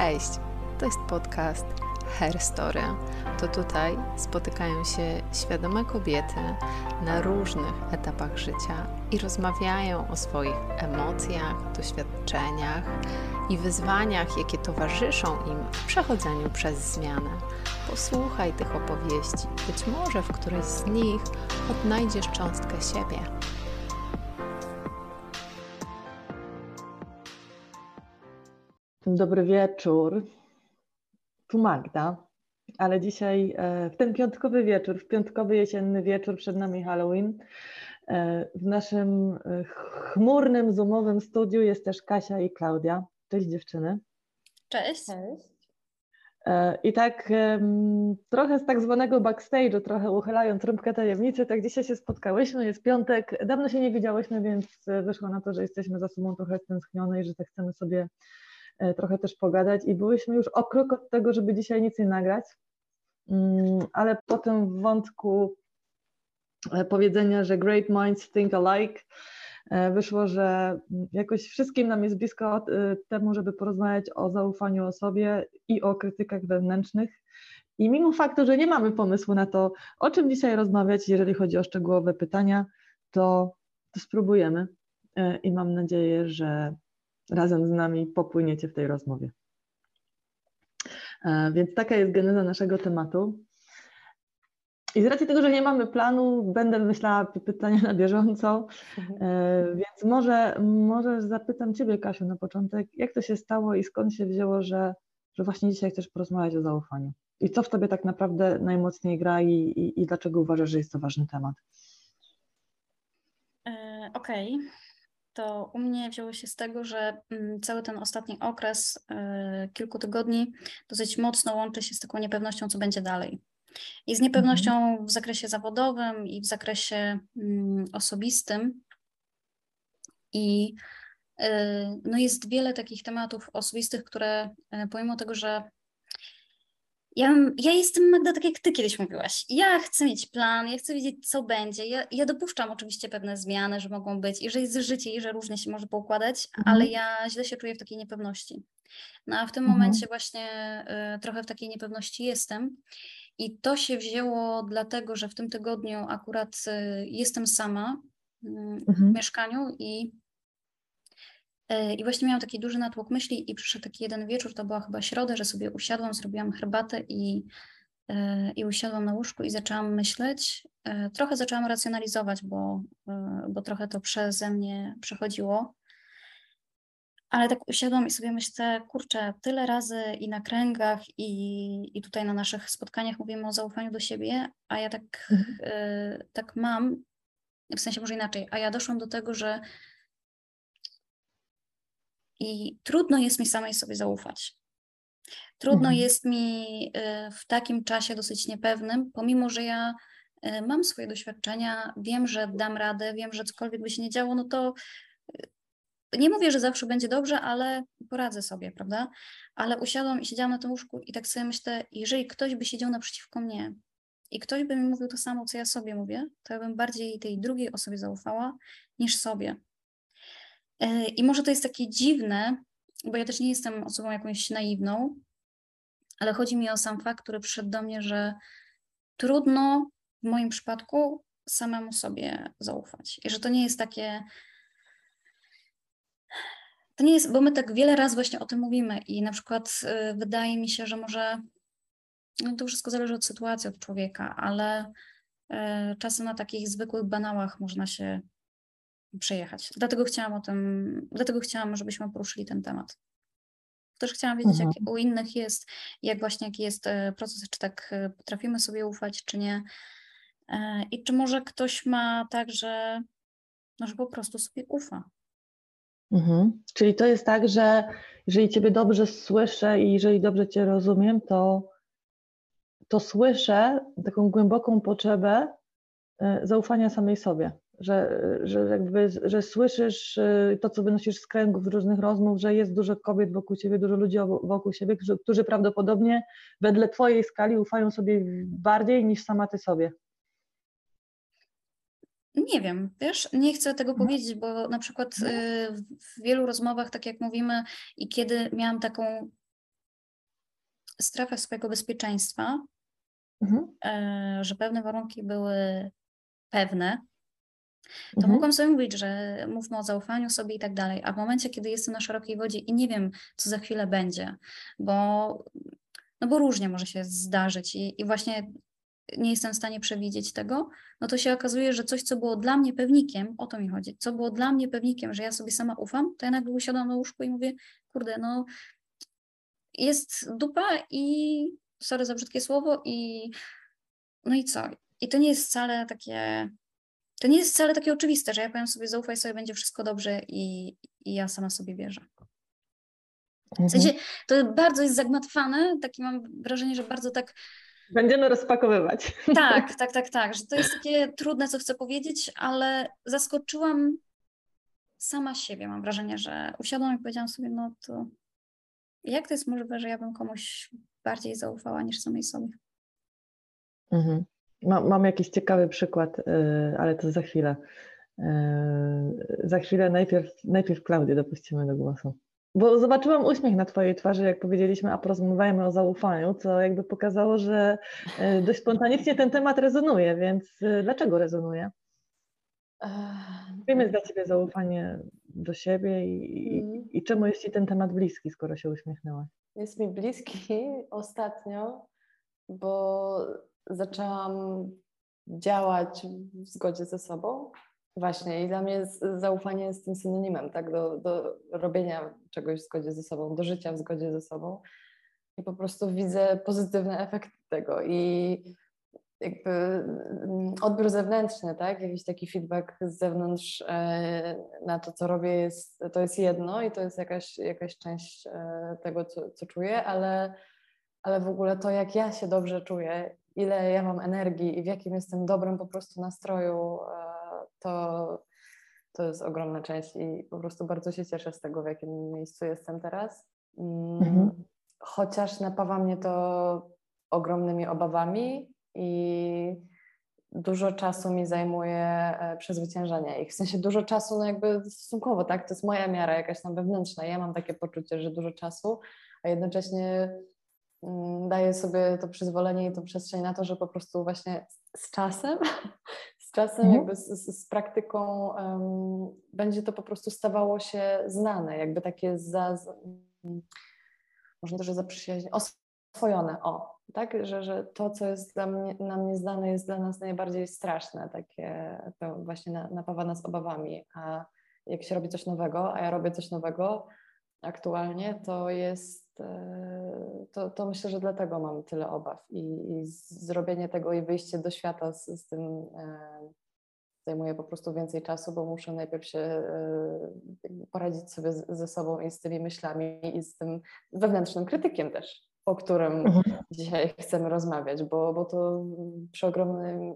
Cześć! To jest podcast Hair Story. To tutaj spotykają się świadome kobiety na różnych etapach życia i rozmawiają o swoich emocjach, doświadczeniach i wyzwaniach, jakie towarzyszą im w przechodzeniu przez zmianę. Posłuchaj tych opowieści, być może w którejś z nich odnajdziesz cząstkę siebie. Dobry wieczór. Tu Magda, ale dzisiaj e, w ten piątkowy wieczór, w piątkowy jesienny wieczór, przed nami Halloween, e, w naszym e, chmurnym, zoomowym studiu jest też Kasia i Klaudia. Cześć dziewczyny. Cześć. Cześć. I tak trochę z tak zwanego backstage'u, trochę uchylając rąbkę tajemnicy, tak dzisiaj się spotkałyśmy, jest piątek, dawno się nie widziałyśmy, więc wyszło na to, że jesteśmy za sobą trochę stęsknione i że tak chcemy sobie trochę też pogadać i byłyśmy już o krok od tego, żeby dzisiaj nic nie nagrać, mm, ale po tym wątku e, powiedzenia, że great minds think alike, e, wyszło, że jakoś wszystkim nam jest blisko temu, żeby porozmawiać o zaufaniu o sobie i o krytykach wewnętrznych. I mimo faktu, że nie mamy pomysłu na to, o czym dzisiaj rozmawiać, jeżeli chodzi o szczegółowe pytania, to, to spróbujemy. I mam nadzieję, że razem z nami popłyniecie w tej rozmowie. E, więc taka jest geneza naszego tematu. I z racji tego, że nie mamy planu, będę myślała pytania na bieżąco. E, więc może, może zapytam Ciebie, Kasiu, na początek, jak to się stało i skąd się wzięło, że, że właśnie dzisiaj chcesz porozmawiać o zaufaniu? I co w Tobie tak naprawdę najmocniej gra i, i, i dlaczego uważasz, że jest to ważny temat? E, okej. Okay to u mnie wzięło się z tego, że mm, cały ten ostatni okres, y, kilku tygodni, dosyć mocno łączy się z taką niepewnością, co będzie dalej. I z niepewnością mhm. w zakresie zawodowym i w zakresie mm, osobistym. I y, no jest wiele takich tematów osobistych, które y, pomimo tego, że ja, ja jestem, Magda, tak jak ty kiedyś mówiłaś. Ja chcę mieć plan, ja chcę wiedzieć, co będzie. Ja, ja dopuszczam oczywiście pewne zmiany, że mogą być i że jest życie i że różnie się może poukładać, mhm. ale ja źle się czuję w takiej niepewności. No a w tym mhm. momencie właśnie y, trochę w takiej niepewności jestem. I to się wzięło dlatego, że w tym tygodniu akurat y, jestem sama y, mhm. w mieszkaniu i I właśnie miałam taki duży natłok myśli i przyszedł taki jeden wieczór, to była chyba środa, że sobie usiadłam, zrobiłam herbatę i, e, i usiadłam na łóżku i zaczęłam myśleć. E, trochę zaczęłam racjonalizować, bo, bo trochę to przeze mnie przechodziło. Ale tak usiadłam i sobie myślę, kurczę, tyle razy i na kręgach, i, i tutaj na naszych spotkaniach mówimy o zaufaniu do siebie, a ja tak, mhm. tak mam, w sensie może inaczej, a ja doszłam do tego, że i trudno jest mi samej sobie zaufać. Trudno mhm. jest mi y, w takim czasie dosyć niepewnym, pomimo że ja y, mam swoje doświadczenia, wiem, że dam radę, wiem, że cokolwiek by się nie działo, no to y, nie mówię, że zawsze będzie dobrze, ale poradzę sobie, prawda? Ale usiadłam i siedziałam na tym łóżku i tak sobie myślę, jeżeli ktoś by siedział naprzeciwko mnie i ktoś by mi mówił to samo, co ja sobie mówię, to ja bym bardziej tej drugiej osobie zaufała niż sobie. E, I może to jest takie dziwne, bo ja też nie jestem osobą jakąś naiwną, ale chodzi mi o sam fakt, który przyszedł do mnie, że trudno w moim przypadku samemu sobie zaufać. I że to nie jest takie. To nie jest, bo my tak wiele razy właśnie o tym mówimy i na przykład y, wydaje mi się, że może no to wszystko zależy od sytuacji, od człowieka, ale y, czasem na takich zwykłych banałach można się przejechać. Dlatego chciałam o tym, dlatego chciałam, żebyśmy poruszyli ten temat. Też chciałam wiedzieć, mhm. jak u innych jest, jak właśnie jaki jest e, proces, czy tak e, potrafimy sobie ufać, czy nie. E, I czy może ktoś ma tak, że, no, że po prostu sobie ufa. Mhm. Czyli to jest tak, że jeżeli Ciebie dobrze słyszę i jeżeli dobrze Cię rozumiem, to, to słyszę taką głęboką potrzebę zaufania samej sobie że, że jakby, że słyszysz y, to, co wynosisz z kręgów różnych rozmów, że jest dużo kobiet wokół ciebie, dużo ludzi wokół siebie, którzy, którzy prawdopodobnie wedle twojej skali ufają sobie bardziej niż sama ty sobie. Nie wiem, wiesz, nie chcę tego mhm. powiedzieć, bo na przykład y, w wielu rozmowach, tak jak mówimy, i kiedy miałam taką strefę swojego bezpieczeństwa, mhm. E, że pewne warunki były pewne, to mhm. mogłam sobie mówić, że mówmy o zaufaniu sobie i tak dalej. A w momencie, kiedy jestem na szerokiej wodzie i nie wiem, co za chwilę będzie, bo, no bo różnie może się zdarzyć i, i właśnie nie jestem w stanie przewidzieć tego, no to się okazuje, że coś, co było dla mnie pewnikiem, o to mi chodzi, co było dla mnie pewnikiem, że ja sobie sama ufam, to ja nagle usiadam na łóżku i mówię, kurde, no jest dupa i, sorry za brzydkie słowo, i no i co? I to nie jest wcale takie, to nie jest wcale takie oczywiste, że ja powiem sobie, zaufaj sobie, będzie wszystko dobrze i, i ja sama sobie wierzę. W mhm. sensie to bardzo jest zagmatwane, takie mam wrażenie, że bardzo tak Będziemy rozpakowywać. Tak, tak, tak, tak, że to jest takie trudne, co chcę powiedzieć, ale zaskoczyłam sama siebie. Mam wrażenie, że usiadłam i powiedziałam sobie, no to jak to jest możliwe, że ja bym komuś bardziej zaufała niż samej sobie? Mhm. Mam, mam jakiś ciekawy przykład, y, ale to za chwilę. Y, za chwilę najpierw, najpierw Klaudię dopuścimy do głosu. Bo zobaczyłam uśmiech na Twojej twarzy, jak powiedzieliśmy, a porozmawiajmy o zaufaniu, co jakby pokazało, że e, dość spontanicznie ten temat rezonuje, więc dlaczego rezonuje? Czym jest dla Ciebie zaufanie do siebie i, mm. i, czemu jest Ci ten temat bliski, skoro się uśmiechnęłaś? Jest mi bliski ostatnio, bo zaczęłam działać w zgodzie ze sobą. Właśnie i dla mnie zaufanie jest tym synonimem, tak, do, do robienia czegoś w zgodzie ze sobą, do życia w zgodzie ze sobą. I po prostu widzę pozytywne efekty tego i jakby mm, odbiór zewnętrzny, tak, jakiś taki feedback z zewnątrz e, na to, co robię jest, to jest jedno i to jest jakaś, jakaś część e, tego, co, co czuję, ale, ale w ogóle to, jak ja się dobrze czuję, ile ja mam energii i w jakim jestem dobrym po prostu nastroju e, to, to jest ogromna część i po prostu bardzo się cieszę z tego, w jakim miejscu jestem teraz. Mm, mhm. Chociaż napawa mnie to ogromnymi obawami i dużo czasu mi zajmuje e, przezwyciężanie ich. W sensie dużo czasu, no jakby stosunkowo, tak? To jest moja miara jakaś tam wewnętrzna. Ja mam takie poczucie, że dużo czasu, a jednocześnie daję sobie to przyzwolenie i to przestrzeń na to, że po prostu właśnie z czasem z czasem, mhm. jakby z, z, z praktyką um, będzie to po prostu stawało się znane, jakby takie za, za można też zaprzyjaźnione, oswojone, o, tak, że, że to, co jest dla mnie, nam nieznane, jest dla nas najbardziej straszne, takie, to właśnie na, napawa nas obawami, a jak się robi coś nowego, a ja robię coś nowego aktualnie, to jest, e, to, to myślę, że dlatego mam tyle obaw i, i zrobienie tego i wyjście do świata z, z tym e, zajmuje po prostu więcej czasu, bo muszę najpierw się e, poradzić sobie ze sobą i z tymi myślami i z tym wewnętrznym krytykiem też, o którym mhm. dzisiaj chcemy rozmawiać, bo, bo to przy, ogromnym,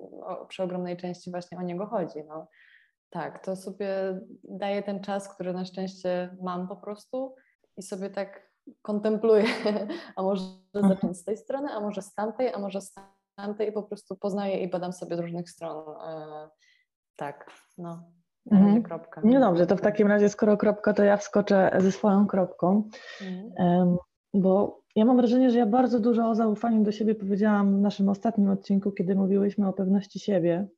przy ogromnej części właśnie o niego chodzi. No. Tak, to sobie daje ten czas, który na szczęście mam po prostu i sobie tak kontempluję, a może mhm. zacząć z tej strony, a może z tamtej, a może z tamtej i po prostu poznaję i badam sobie z różnych stron e, tak, no. Mhm. Kropka. No dobrze, to w takim razie, skoro kropka, to ja wskoczę ze swoją kropką, mhm. bo ja mam wrażenie, że ja bardzo dużo o zaufaniu do siebie powiedziałam w naszym ostatnim odcinku, kiedy mówiłyśmy o pewności siebie.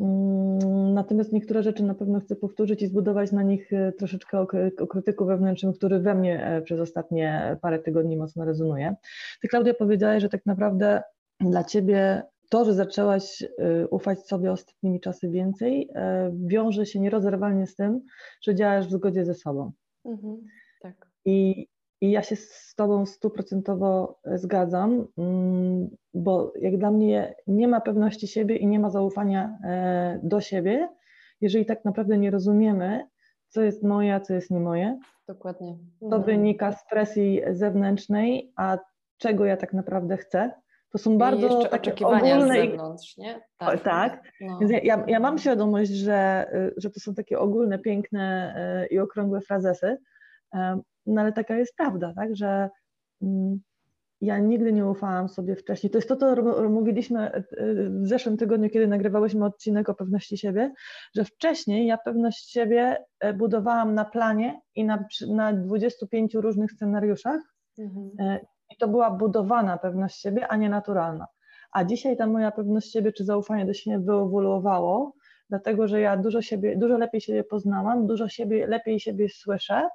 Mm, natomiast niektóre rzeczy na pewno chcę powtórzyć i zbudować na nich e, troszeczkę o, krytyku wewnętrznym, który we mnie e, przez ostatnie parę tygodni mocno rezonuje. Ty, Klaudia, powiedziałaś, że tak naprawdę dla ciebie to, że zaczęłaś y, ufać sobie ostatnimi czasy więcej, e, wiąże się nierozerwalnie z tym, że działasz w zgodzie ze sobą. Mhm, tak. I, I ja się z Tobą stuprocentowo zgadzam, mm, bo jak dla mnie nie ma pewności siebie i nie ma zaufania e, do siebie, jeżeli tak naprawdę nie rozumiemy, co jest moje, a co jest nie moje. Dokładnie. To mhm. wynika z presji zewnętrznej, a czego ja tak naprawdę chcę to są bardzo I takie oczekiwania ogólne... z zewnątrz, nie? Tak. O, tak. No. Więc ja, ja mam świadomość, że, y, że to są takie ogólne, piękne y, i okrągłe frazesy, no ale taka jest prawda, tak, że mm, ja nigdy nie ufałam sobie wcześniej. To jest to, co mówiliśmy y, w zeszłym tygodniu, kiedy nagrywałyśmy odcinek o pewności siebie, że wcześniej ja pewność siebie e, budowałam na planie i na, na 25 różnych scenariuszach, Mhm. E, I to była budowana pewność siebie, a nie naturalna. A dzisiaj ta moja pewność siebie czy zaufanie do siebie wyewoluowało, dlatego że ja dużo, siebie, dużo lepiej siebie poznałam, dużo siebie, lepiej siebie słyszę.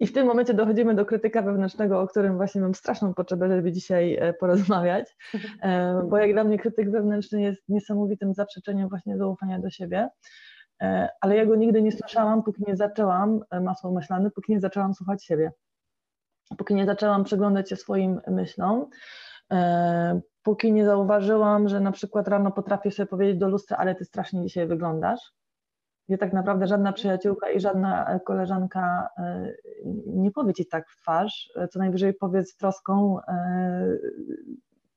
I w tym momencie dochodzimy do krytyka wewnętrznego, o którym właśnie mam straszną potrzebę, żeby dzisiaj e, porozmawiać, e, bo jak dla mnie krytyk wewnętrzny jest niesamowitym zaprzeczeniem właśnie zaufania do siebie, e, ale ja go nigdy nie słyszałam, póki nie zaczęłam, masło myślane, póki nie zaczęłam słuchać siebie, póki nie zaczęłam przyglądać się swoim myślom, póki nie zauważyłam, że na przykład rano potrafię sobie powiedzieć do lustra, ale ty strasznie dzisiaj wyglądasz, gdzie tak naprawdę żadna przyjaciółka i żadna koleżanka e, nie powie ci tak w twarz, co najwyżej powie z troską, e,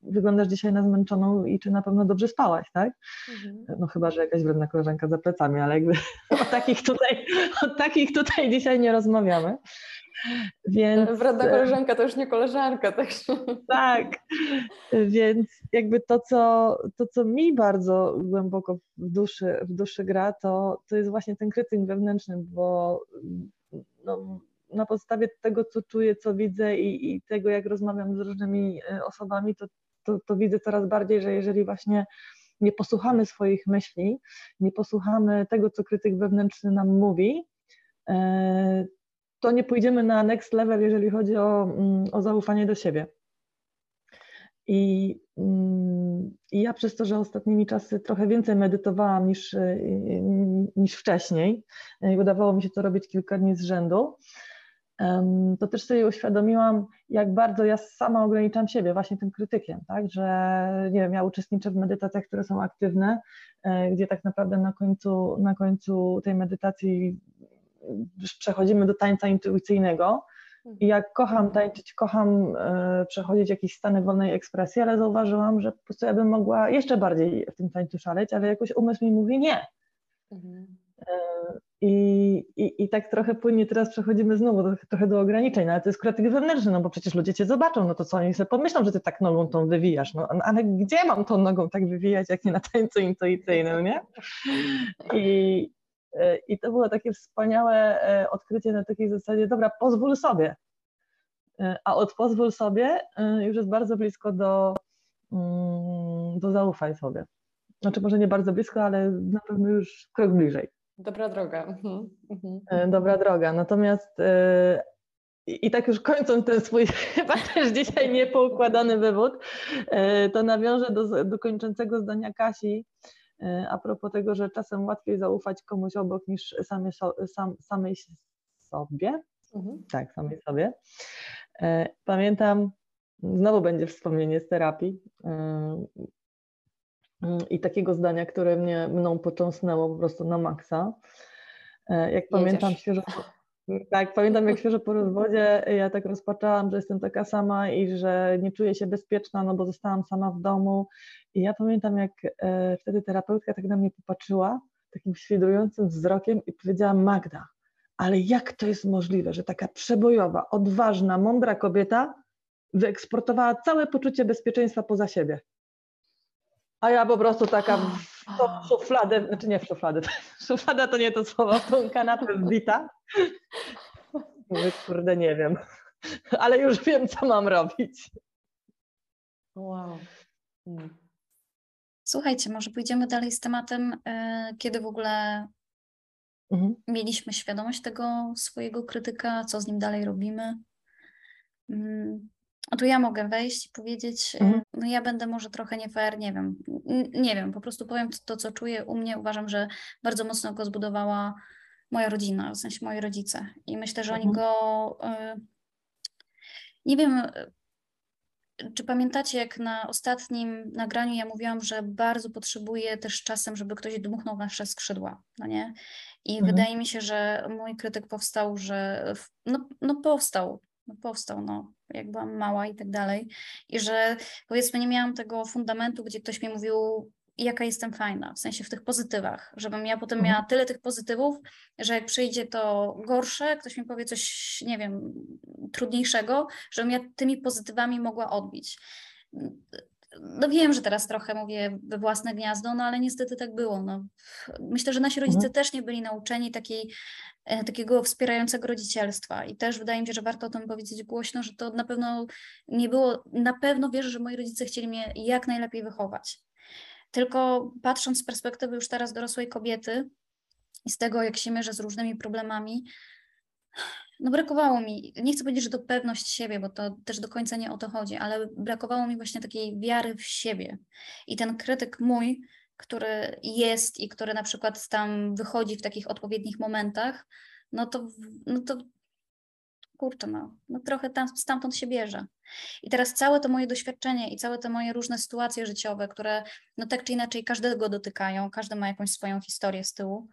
wyglądasz dzisiaj na zmęczoną i czy na pewno dobrze spałaś, tak? Mhm. No chyba, że jakaś wredna koleżanka za plecami, ale jakby o takich tutaj, o takich tutaj dzisiaj nie rozmawiamy. Więc, Wredna e, koleżanka to już nie koleżanka. Tak, tak, więc jakby to co, to, co mi bardzo głęboko w duszy, w duszy gra, to, to jest właśnie ten krytyk wewnętrzny, bo no, na podstawie tego, co czuję, co widzę i, i tego, jak rozmawiam z różnymi e, osobami, to, to, to widzę coraz bardziej, że jeżeli właśnie nie posłuchamy swoich myśli, nie posłuchamy tego, co krytyk wewnętrzny nam mówi, e, to nie pójdziemy na next level, jeżeli chodzi o, mm, o zaufanie do siebie. I, mm, I, ja przez to, że ostatnimi czasy trochę więcej medytowałam niż, y, niż wcześniej, i udawało mi się to robić kilka dni z rzędu, to też sobie uświadomiłam, jak bardzo ja sama ograniczam siebie właśnie tym krytykiem, tak, że nie wiem, ja uczestniczę w medytacjach, które są aktywne, gdzie tak naprawdę na końcu, na końcu tej medytacji przechodzimy do tańca intuicyjnego. I jak kocham tańczyć, kocham e, przechodzić jakieś stany wolnej ekspresji, ale zauważyłam, że po prostu ja bym mogła jeszcze bardziej w tym tańcu szaleć, ale jakoś umysł mi mówi nie. Mhm. E, I, i, I tak trochę płynnie teraz przechodzimy znowu do, trochę do ograniczeń, no ale to jest krytyk wewnętrzny, no bo przecież ludzie cię zobaczą, no to co oni sobie pomyślą, że ty tak nogą tą wywijasz, no ale gdzie mam tą nogą tak wywijać, jak nie na tańcu intuicyjnym, nie? I, I to było takie wspaniałe e, odkrycie na takiej zasadzie, dobra, pozwól sobie. E, a od pozwól sobie już jest bardzo blisko do, mm, do zaufaj sobie. Znaczy może nie bardzo blisko, ale na pewno już krok bliżej. Dobra droga. Mhm, mhm. Dobra droga. Natomiast i tak już kończąc ten swój chyba też dzisiaj niepoukładany wywód, to nawiążę do, do kończącego zdania Kasi, E, a propos tego, że czasem łatwiej zaufać komuś obok niż samej, sam, samej sobie. Mhm. Tak, samej sobie. E, pamiętam, znowu będzie wspomnienie z terapii e, i takiego zdania, które mnie mną począsnęło po prostu na maksa. Jak Jedziesz. pamiętam świeżo, tak, pamiętam jak świeżo po rozwodzie ja tak rozpaczałam, że jestem taka sama i że nie czuję się bezpieczna, no bo zostałam sama w domu. I ja pamiętam jak e, wtedy terapeutka tak na mnie popatrzyła takim świdrującym wzrokiem i powiedziała Magda, ale jak to jest możliwe, że taka przebojowa, odważna, mądra kobieta wyeksportowała całe poczucie bezpieczeństwa poza siebie? A ja po prostu taka w szufladę, znaczy nie w szufladę, szuflada to nie to słowo, tą kanapę wbita. Mówię, kurde, nie wiem, ale już wiem, co mam robić. Wow. Hmm. Słuchajcie, może pójdziemy dalej z tematem, y, kiedy w ogóle mhm. mieliśmy świadomość tego swojego krytyka, co z nim dalej robimy. Mm, a tu ja mogę wejść i powiedzieć, y, mhm. no ja będę może trochę nie fair, nie wiem, nie wiem, po prostu powiem to, co czuję u mnie. Uważam, że bardzo mocno go zbudowała moja rodzina, w sensie moi rodzice. I myślę, że mhm. oni go. Y, nie wiem, czy pamiętacie, jak na ostatnim nagraniu ja mówiłam, że bardzo potrzebuję też czasem, żeby ktoś dmuchnął nasze skrzydła, no nie? I mhm. wydaje mi się, że mój krytyk powstał, że no, no powstał, no powstał, no, jak byłam mała i tak dalej. I że powiedzmy nie miałam tego fundamentu, gdzie ktoś mi mówił, jaka jestem fajna, w sensie w tych pozytywach, żebym ja potem mhm. miała tyle tych pozytywów, że jak przyjdzie to gorsze, ktoś mi powie coś, nie wiem, trudniejszego, żebym ja tymi pozytywami mogła odbić. no wiem, że teraz trochę mówię we własne gniazdo, no ale niestety tak było. No. Myślę, że nasi rodzice mhm. też nie byli nauczeni takiej, takiego wspierającego rodzicielstwa i też wydaje mi się, że warto o tym powiedzieć głośno, że to na pewno nie było, na pewno wierzę, że moi rodzice chcieli mnie jak najlepiej wychować. Tylko patrząc z perspektywy już teraz dorosłej kobiety i z tego, jak się mierzę z różnymi problemami, no brakowało mi, nie chcę powiedzieć, że to pewność siebie, bo to też do końca nie o to chodzi, ale brakowało mi właśnie takiej wiary w siebie. I ten krytyk mój, który jest i który na przykład tam wychodzi w takich odpowiednich momentach, no to, no to kurczę, no, no trochę tam, stamtąd się bierze. I teraz całe to moje doświadczenie i całe te moje różne sytuacje życiowe, które no tak czy inaczej każdego dotykają, każdy ma jakąś swoją historię z tyłu,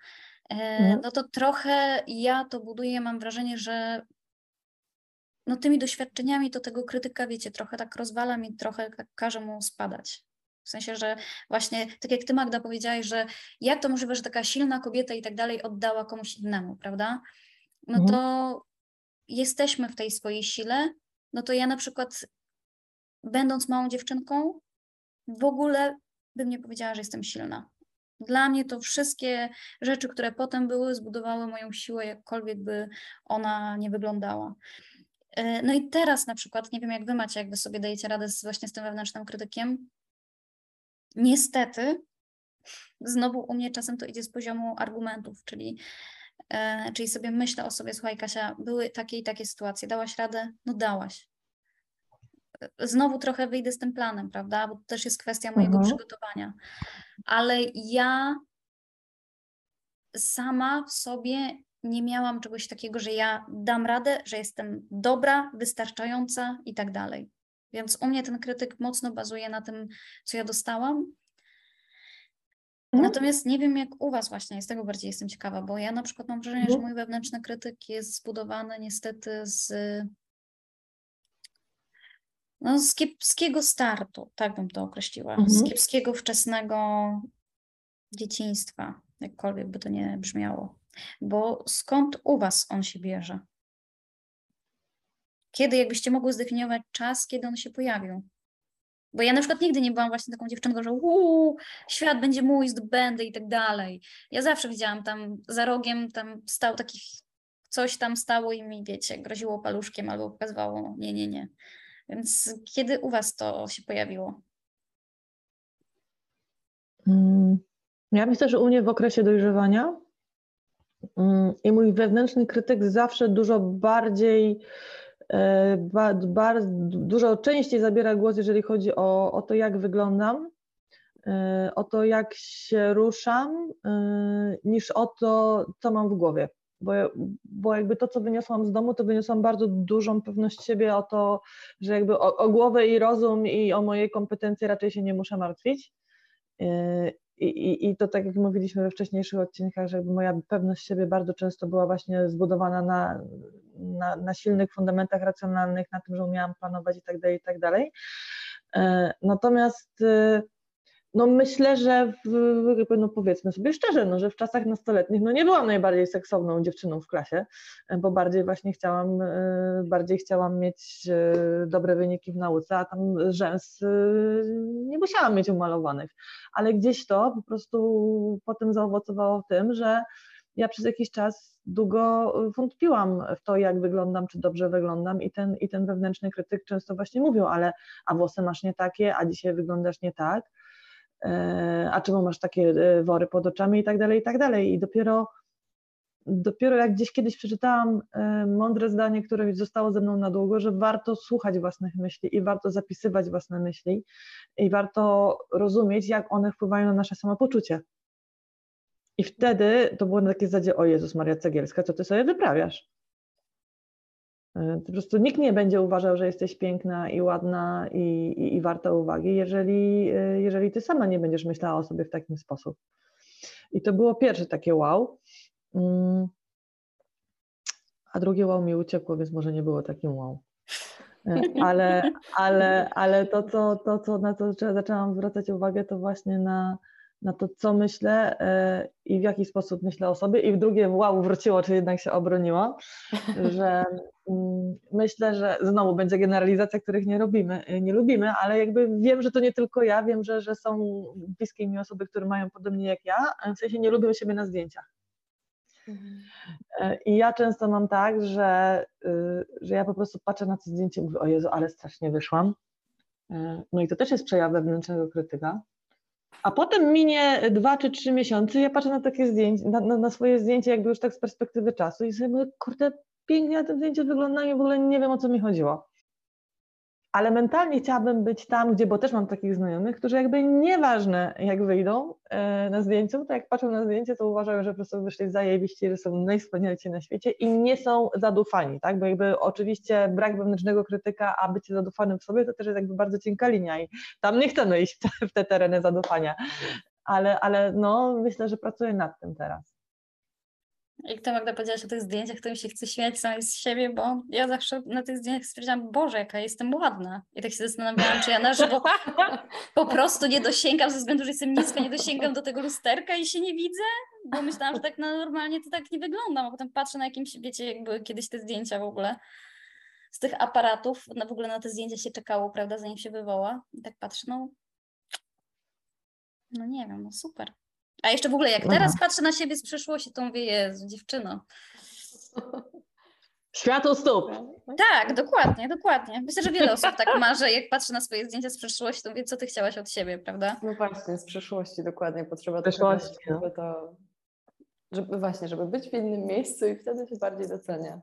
Mhm. no to trochę ja to buduję, mam wrażenie, że no tymi doświadczeniami to tego krytyka, wiecie, trochę tak rozwala mi, trochę tak każe mu spadać. W sensie, że właśnie, tak jak ty Magda powiedziałaś, że jak to możliwe, że taka silna kobieta i tak dalej oddała komuś innemu, prawda? No mhm. to jesteśmy w tej swojej sile, no to ja na przykład będąc małą dziewczynką w ogóle bym nie powiedziała, że jestem silna. Dla mnie to wszystkie rzeczy, które potem były, zbudowały moją siłę, jakkolwiek by ona nie wyglądała. E, no i teraz na przykład, nie wiem jak wy macie, jak wy sobie dajecie radę z, właśnie z tym wewnętrznym krytykiem. Niestety, znowu u mnie czasem to idzie z poziomu argumentów, czyli, e, czyli sobie myślę o sobie, słuchaj Kasia, były takie i takie sytuacje, dałaś radę? No dałaś. Znowu trochę wyjdę z tym planem, prawda? Bo to też jest kwestia mojego mhm. przygotowania ale ja sama w sobie nie miałam czegoś takiego, że ja dam radę, że jestem dobra, wystarczająca i tak dalej. Więc u mnie ten krytyk mocno bazuje na tym, co ja dostałam. Mhm. Natomiast nie wiem, jak u Was właśnie, z tego bardziej jestem ciekawa, bo ja na przykład mam wrażenie, że mój wewnętrzny krytyk jest zbudowany niestety z no, z kiepskiego startu, tak bym to określiła, mhm. z kiepskiego wczesnego dzieciństwa, jakkolwiek by to nie brzmiało. Bo skąd u Was on się bierze? Kiedy, jakbyście mogły zdefiniować czas, kiedy on się pojawił? Bo ja na przykład nigdy nie byłam właśnie taką dziewczynką, że uuu, świat będzie mój, zdobędę i tak dalej. Ja zawsze widziałam tam za rogiem, tam stał takich, coś tam stało i mi, wiecie, groziło paluszkiem albo pokazywało nie, nie, nie. Więc kiedy u Was to się pojawiło? Mm, ja myślę, że u mnie w okresie dojrzewania mm, i mój wewnętrzny krytyk zawsze dużo bardziej, e, dużo częściej zabiera głos, jeżeli chodzi o, o to, jak wyglądam, e, o to, jak się ruszam, e, niż o to, co mam w głowie bo, bo jakby to, co wyniosłam z domu, to wyniosłam bardzo dużą pewność siebie o to, że jakby o, o głowę i rozum i o moje kompetencje raczej się nie muszę martwić. I, i, I to tak jak mówiliśmy we wcześniejszych odcinkach, że moja pewność siebie bardzo często była właśnie zbudowana na, na, na silnych fundamentach racjonalnych, na tym, że umiałam planować i tak dalej, i tak dalej. Yy, natomiast yy, no myślę, że w, no powiedzmy sobie szczerze, no, że w czasach nastoletnich no nie byłam najbardziej seksowną dziewczyną w klasie, bo bardziej właśnie chciałam, e, bardziej chciałam mieć e, dobre wyniki w nauce, a tam rzęs e, nie musiałam mieć umalowanych, ale gdzieś to po prostu potem zaowocowało tym, że ja przez jakiś czas długo wątpiłam w to, jak wyglądam, czy dobrze wyglądam i ten, i ten wewnętrzny krytyk często właśnie mówił, ale a włosy masz nie takie, a dzisiaj wyglądasz nie tak, E, a czemu masz takie e, wory pod oczami i tak dalej, i tak dalej. I dopiero, dopiero jak gdzieś kiedyś przeczytałam e, mądre zdanie, które zostało ze mną na długo, że warto słuchać własnych myśli i warto zapisywać własne myśli i warto rozumieć, jak one wpływają na nasze samopoczucie. I wtedy to było na takie zasadzie, o Jezus Maria Cegielska, co ty sobie wyprawiasz? E, po prostu nikt nie będzie uważał, że jesteś piękna i ładna i, i, i warta uwagi, jeżeli, e, jeżeli ty sama nie będziesz myślała o sobie w taki sposób. I to było pierwsze takie wow. Mm. A drugie wow mi uciekło, więc może nie było takim wow. E, ale, ale, ale to, co, to, co na co zaczęłam zwracać uwagę, to właśnie na, na to, co myślę e, i w jaki sposób myślę o sobie. I w drugie, wow, wróciło, czy jednak się obroniło, że mm, myślę, że znowu będzie generalizacja, których nie robimy, e, nie lubimy, ale jakby wiem, że to nie tylko ja, wiem, że, że są bliskie mi osoby, które mają podobnie jak ja, w sensie nie lubią siebie na zdjęciach. Mhm. I ja często mam tak, że, y, że ja po prostu patrzę na to zdjęcie i mówię, o Jezu, ale strasznie wyszłam. No i to też jest przejaw wewnętrznego krytyka. A potem minie dwa czy trzy miesiące, ja patrzę na takie zdjęcie, na, na, na, swoje zdjęcie jakby już tak z perspektywy czasu i sobie mówię, kurde, pięknie na tym zdjęciu wygląda i w ogóle nie wiem o co mi chodziło ale mentalnie chciałabym być tam, gdzie, bo też mam takich znajomych, którzy jakby nieważne jak wyjdą e, na zdjęciu, to jak patrzą na zdjęcie, to uważają, że po prostu wyszli zajebiście, że są najwspanialsi na świecie i nie są zadufani, tak, bo jakby oczywiście brak wewnętrznego krytyka, a bycie zadufanym w sobie, to też jest jakby bardzo cienka linia i tam nie chcemy iść w te tereny zadufania, ale, ale no myślę, że pracuję nad tym teraz. Jak to Magda powiedziałaś o tych zdjęciach, to mi się chce śmiać samej z siebie, bo ja zawsze na tych zdjęciach stwierdziłam, Boże, jaka jestem ładna. I tak się zastanawiałam, czy ja na żywo po prostu nie dosięgam, ze względu, że jestem niska, nie dosięgam do tego lusterka i się nie widzę, bo myślałam, że tak na normalnie to tak nie wyglądam, a potem patrzę na jakimś, wiecie, jak były kiedyś te zdjęcia w ogóle z tych aparatów, na w ogóle na te zdjęcia się czekało, prawda, zanim się wywoła. I tak patrzę, no, no nie wiem, no super. A jeszcze w ogóle jak teraz Aha. patrzę na siebie z przeszłości, to mówię, Jezu, dziewczyno. Światło stóp. Tak, dokładnie, dokładnie. Myślę, że wiele osób tak ma, że jak patrzy na swoje zdjęcia z przeszłości, to wie, co ty chciałaś od siebie, prawda? No właśnie, z przeszłości, dokładnie. Potrzeba przeszłości, no. żeby to, żeby właśnie, żeby być w innym miejscu i wtedy się bardziej docenia.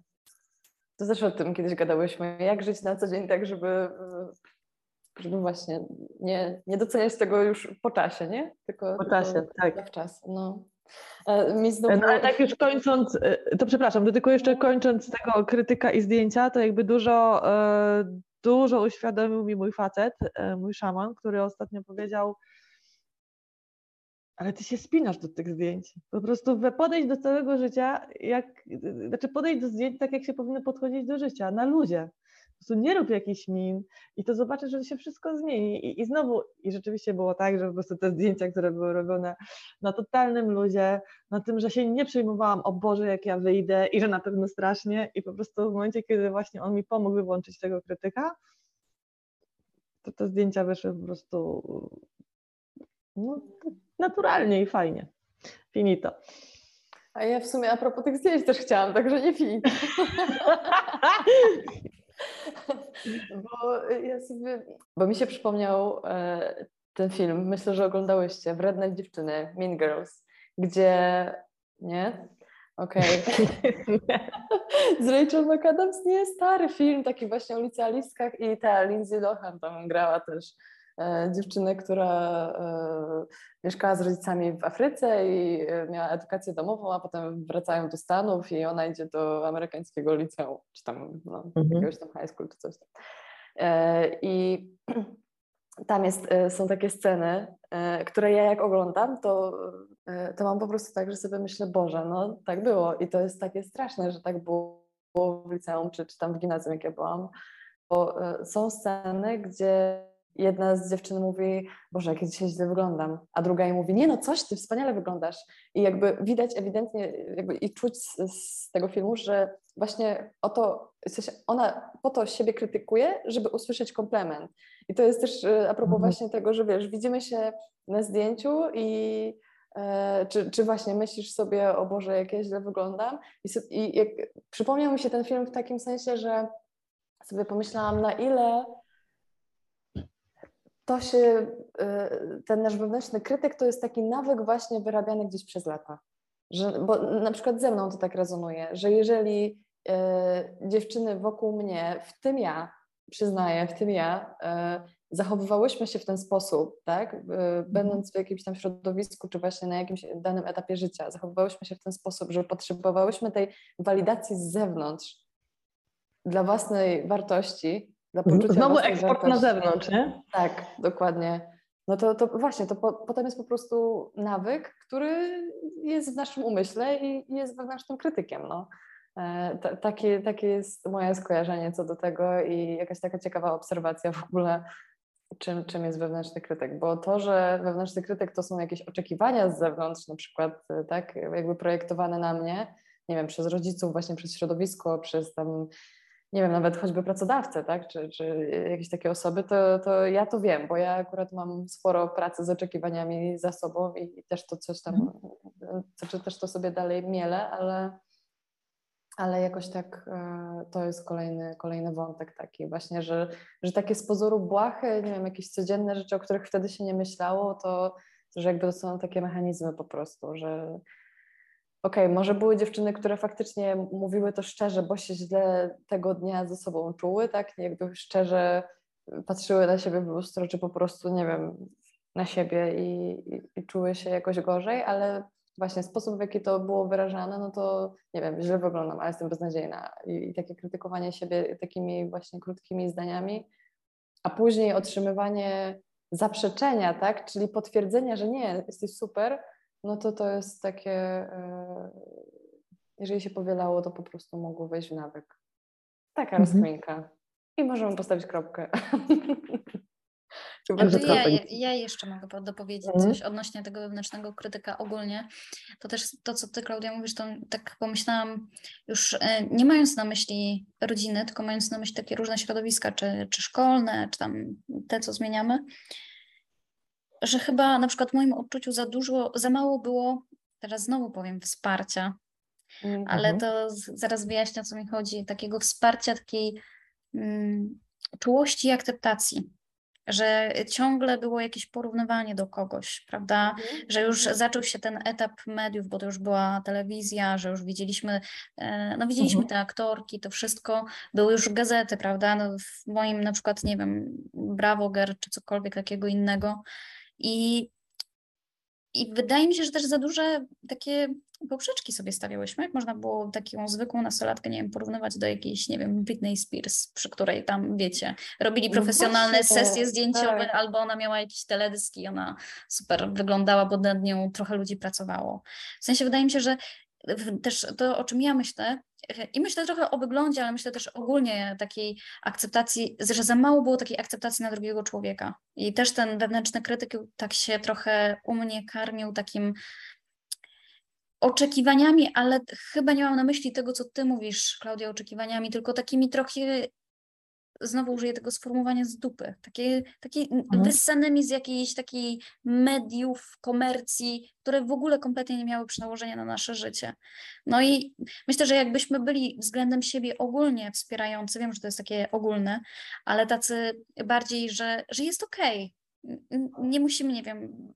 To też o tym kiedyś gadałyśmy, jak żyć na co dzień tak, żeby żeby właśnie nie, nie doceniać tego już po czasie, nie? Tylko, po czasie, tylko tak. W czas. No. E, mi znowu... no, ale tak już kończąc, e, to przepraszam, tylko jeszcze kończąc tego krytyka i zdjęcia, to jakby dużo, e, dużo uświadomił mi mój facet, mój szaman, który ostatnio powiedział, ale ty się spinasz do tych zdjęć. Po prostu podejść do całego życia, jak, znaczy podejść do zdjęć tak, jak się powinno podchodzić do życia, na luzie prostu nie rób jakichś min i to zobaczysz, że się wszystko zmieni. I, I znowu, i rzeczywiście było tak, że po prostu te zdjęcia, które były robione na totalnym luzie, na tym, że się nie przejmowałam, o Boże, jak ja wyjdę i że na pewno strasznie i po prostu w momencie, kiedy właśnie on mi pomógł wyłączyć tego krytyka, to te zdjęcia wyszły po prostu no, naturalnie i fajnie. Finito. A ja w sumie a propos tych zdjęć też chciałam, także nie finito. bo ja sobie, bo mi się przypomniał e, ten film, myślę, że oglądałyście, Wredne dziewczyny, Mean Girls, gdzie, nie? Okej. Okay. Z Rachel McAdams nie stary film, taki właśnie o licealistkach i ta Lindsay Lohan tam grała też dziewczynę, która e, mieszkała z rodzicami w Afryce i e, miała edukację domową, a potem wracają do Stanów i ona idzie do amerykańskiego liceum, czy tam no, mhm. jakiegoś tam high school, czy coś tam. I tam jest, są takie sceny, które ja jak oglądam, to, to mam po prostu tak, że sobie myślę, Boże, no tak było i to jest takie straszne, że tak było w liceum, czy, czy tam w gimnazjum, jak ja byłam, bo są sceny, gdzie jedna z dziewczyn mówi, Boże, jak ja dzisiaj źle wyglądam, a druga jej mówi, nie no, coś, ty wspaniale wyglądasz. I jakby widać ewidentnie jakby i czuć z, z tego filmu, że właśnie o to, w sensie ona po to siebie krytykuje, żeby usłyszeć komplement. I to jest też e, a propos mhm. właśnie tego, że wiesz, widzimy się na zdjęciu i e, czy, czy właśnie myślisz sobie, o Boże, jak ja źle wyglądam? I, i jak, przypomniał mi się ten film w takim sensie, że sobie pomyślałam, na ile to się, y, ten nasz wewnętrzny krytyk to jest taki nawyk właśnie wyrabiany gdzieś przez lata. Że, bo na przykład ze mną to tak rezonuje, że jeżeli y, dziewczyny wokół mnie, w tym ja, przyznaję, w tym ja, y, zachowywałyśmy się w ten sposób, tak, będąc w jakimś tam środowisku, czy właśnie na jakimś danym etapie życia, zachowywałyśmy się w ten sposób, że potrzebowałyśmy tej walidacji z zewnątrz dla własnej wartości, Znowu eksport na zewnątrz, nie? Tak, dokładnie. No to, to właśnie, to po, potem jest po prostu nawyk, który jest w naszym umyśle i jest wewnętrznym krytykiem. No. E, t- takie, takie jest moje skojarzenie co do tego i jakaś taka ciekawa obserwacja w ogóle, czym, czym jest wewnętrzny krytyk, bo to, że wewnętrzny krytyk to są jakieś oczekiwania z zewnątrz, na przykład, tak, jakby projektowane na mnie, nie wiem, przez rodziców, właśnie przez środowisko, przez tam, nie wiem, nawet choćby pracodawcę, tak, czy, czy jakieś takie osoby, to, to ja to wiem, bo ja akurat mam sporo pracy z oczekiwaniami za sobą i, też to coś tam, mhm. czy też to sobie dalej mielę, ale ale jakoś tak e, to jest kolejny, kolejny wątek taki właśnie, że, że takie z pozoru błahe, nie wiem, jakieś codzienne rzeczy, o których wtedy się nie myślało, to, że jakby to są takie mechanizmy po prostu, że okej, okay, może były dziewczyny, które faktycznie mówiły to szczerze, bo się źle tego dnia ze sobą czuły, tak, jakby szczerze patrzyły na siebie w lustro, czy po prostu, nie wiem, na siebie i, i, i czuły się jakoś gorzej, ale właśnie sposób, w jaki to było wyrażane, no to nie wiem, źle wyglądam, ale jestem beznadziejna. I, i takie krytykowanie siebie takimi właśnie krótkimi zdaniami, a później otrzymywanie zaprzeczenia, tak, czyli potwierdzenia, że nie, jesteś super, no to to jest takie, e, jeżeli się powielało, to po prostu mogło wejść w nawyk. Taka mhm. rozkminka. I możemy postawić kropkę. ja, ja, jeszcze mogę dopowiedzieć mhm. coś odnośnie tego wewnętrznego krytyka ogólnie. To też to, co ty, Klaudia, mówisz, to tak pomyślałam, już e, nie mając na myśli rodziny, tylko mając na myśli takie różne środowiska, czy, czy szkolne, czy tam te, co zmieniamy, że chyba na przykład w moim odczuciu za dużo, za mało było, teraz znowu powiem, wsparcia, mhm. ale to zaraz wyjaśnię, o co mi chodzi, takiego wsparcia, takiej mm, czułości i akceptacji że ciągle było jakieś porównywanie do kogoś, prawda? Mhm. Że już mhm. zaczął się ten etap mediów, bo to już była telewizja, że już widzieliśmy, e, no widzieliśmy mhm. te aktorki, to wszystko, były już gazety, prawda? No w moim na przykład, nie wiem, Bravo Girl czy cokolwiek takiego innego. I i wydaje mi się, że też za duże takie poprzeczki sobie stawiałyśmy. Jak można było taką zwykłą nastolatkę, nie wiem, porównywać do jakiejś, nie wiem, Britney Spears, przy której tam, wiecie, robili no profesjonalne no sesje zdjęciowe, tak. albo ona miała jakieś teledyski, ona super wyglądała, bo nad nią trochę ludzi pracowało. W sensie wydaje mi się, że też to, o czym ja myślę, i myślę trochę o wyglądzie, ale myślę też ogólnie takiej akceptacji, że za mało było takiej akceptacji na drugiego człowieka. I też ten wewnętrzny krytyk tak się trochę u mnie karmił takim oczekiwaniami, ale chyba nie mam na myśli tego, co ty mówisz, Klaudia, oczekiwaniami, tylko takimi trochę znowu użyję tego sformułowania z dupy, takie, takie mhm. wyssanymi z jakiejś takiej mediów, komercji, które w ogóle kompletnie nie miały przełożenia na nasze życie. No i myślę, że jakbyśmy byli względem siebie ogólnie wspierający, wiem, że to jest takie ogólne, ale tacy bardziej, że, że jest okej, okay. nie musimy, nie wiem,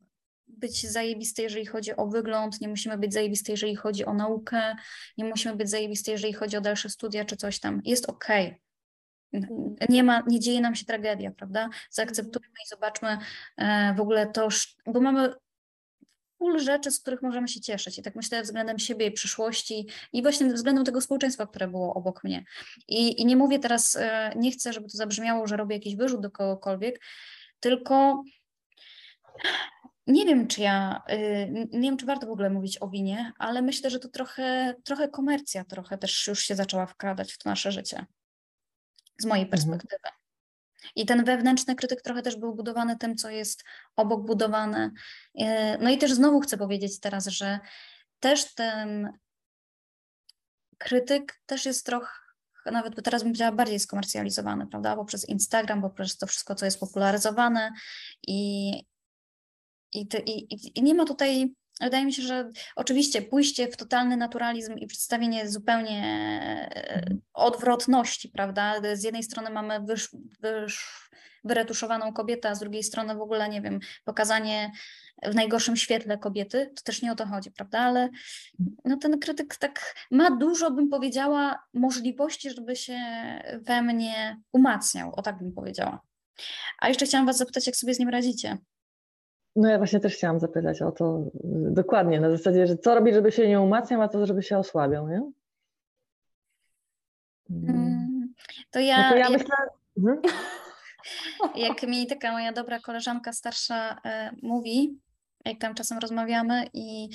być zajebiste, jeżeli chodzi o wygląd, nie musimy być zajebiste, jeżeli chodzi o naukę, nie musimy być zajebiste, jeżeli chodzi o dalsze studia czy coś tam. Jest okej. Okay nie ma, nie dzieje nam się tragedia, prawda? Zaakceptujmy i zobaczmy e, w ogóle to, bo mamy full rzeczy, z których możemy się cieszyć. I tak myślę względem siebie i przyszłości i właśnie względem tego społeczeństwa, które było obok mnie. I, i nie mówię teraz, e, nie chcę, żeby to zabrzmiało, że robię jakiś wyrzut do kogokolwiek, tylko nie wiem, czy ja, e, nie wiem, czy warto w ogóle mówić o winie, ale myślę, że to trochę, trochę komercja trochę też już się zaczęła wkradać w to nasze życie z mojej mhm. perspektywy. I ten wewnętrzny krytyk trochę też był budowany tym, co jest obok budowane. E, no i też znowu chcę powiedzieć teraz, że też ten krytyk też jest trochę, nawet teraz bym powiedziała, bardziej skomercjalizowany, prawda? Bo przez Instagram, bo przez to wszystko, co jest popularyzowane i, i, i, i nie ma tutaj Wydaje mi się, że oczywiście pójście w totalny naturalizm i przedstawienie zupełnie e, odwrotności, prawda? Z jednej strony mamy wysz, wysz, wyretuszowaną kobietę, a z drugiej strony w ogóle, nie wiem, pokazanie w najgorszym świetle kobiety, to też nie o to chodzi, prawda? Ale no, ten krytyk tak ma dużo, bym powiedziała, możliwości, żeby się we mnie umacniał, o tak bym powiedziała. A jeszcze chciałam Was zapytać, jak sobie z nim radzicie? No ja właśnie też chciałam zapytać o to dokładnie, na zasadzie, że co robić, żeby się nie umacniał, a co, żeby się osłabiał, nie? Mm, to ja, no to ja jak, myślę... Mhm. jak mi taka moja dobra koleżanka starsza e, mówi, jak tam czasem rozmawiamy i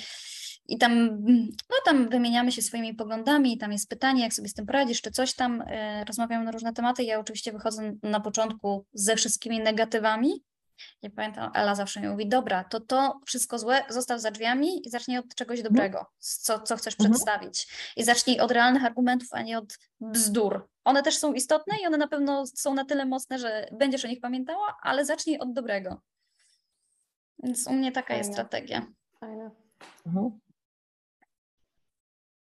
I tam, no tam wymieniamy się swoimi poglądami, tam jest pytanie, jak sobie z tym poradzisz, czy coś tam, y, rozmawiamy na różne tematy. Ja oczywiście wychodzę na początku ze wszystkimi negatywami. Ja pamiętam, Ela zawsze mi mówi, dobra, to to wszystko złe zostaw za drzwiami i zacznij od czegoś Mhm. dobrego, co, co chcesz Mhm. przedstawić. I zacznij od realnych argumentów, a nie od bzdur. One też są istotne i one na pewno są na tyle mocne, że będziesz o nich pamiętała, ale zacznij od dobrego. Więc u mnie taka jest Fajne. strategia. Fajne. Mhm.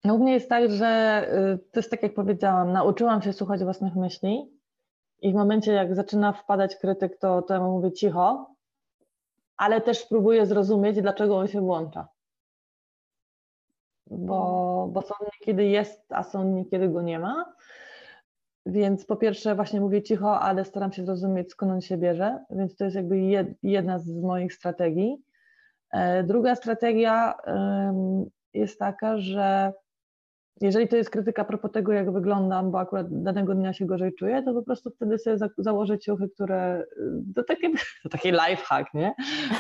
No u mnie jest tak, że y, to jest tak jak powiedziałam, nauczyłam się słuchać własnych myśli i w momencie jak zaczyna wpadać krytyk, to, to ja mówię cicho, ale też próbuję zrozumieć, dlaczego on się włącza. Bo, bo są dni, kiedy jest, a są dni, kiedy go nie ma. Więc po pierwsze właśnie mówię cicho, ale staram się zrozumieć, skąd on się bierze, więc to jest jakby jed- jedna z moich strategii. E, Druga strategia jest taka, że jeżeli to jest krytyka a propos tego, jak wyglądam, bo akurat danego dnia się gorzej czuję, to po prostu wtedy sobie za- założę ciuchy, które y, to taki, to taki lifehack, nie?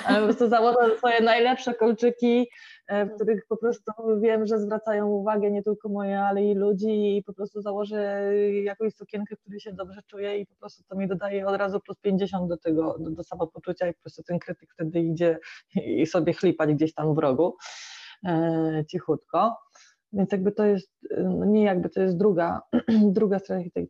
Ale po prostu założę swoje najlepsze kolczyki, e, w których po prostu wiem, że zwracają uwagę nie tylko moje, ale i ludzi i po prostu założę jakąś sukienkę, w której się dobrze czuję i po prostu to mi dodaje od razu plus 50 do tego, do, do samopoczucia i po prostu ten krytyk wtedy idzie i sobie chlipać gdzieś tam w rogu e, cichutko. Więc jakby to jest, y, no nie jakby to jest druga, druga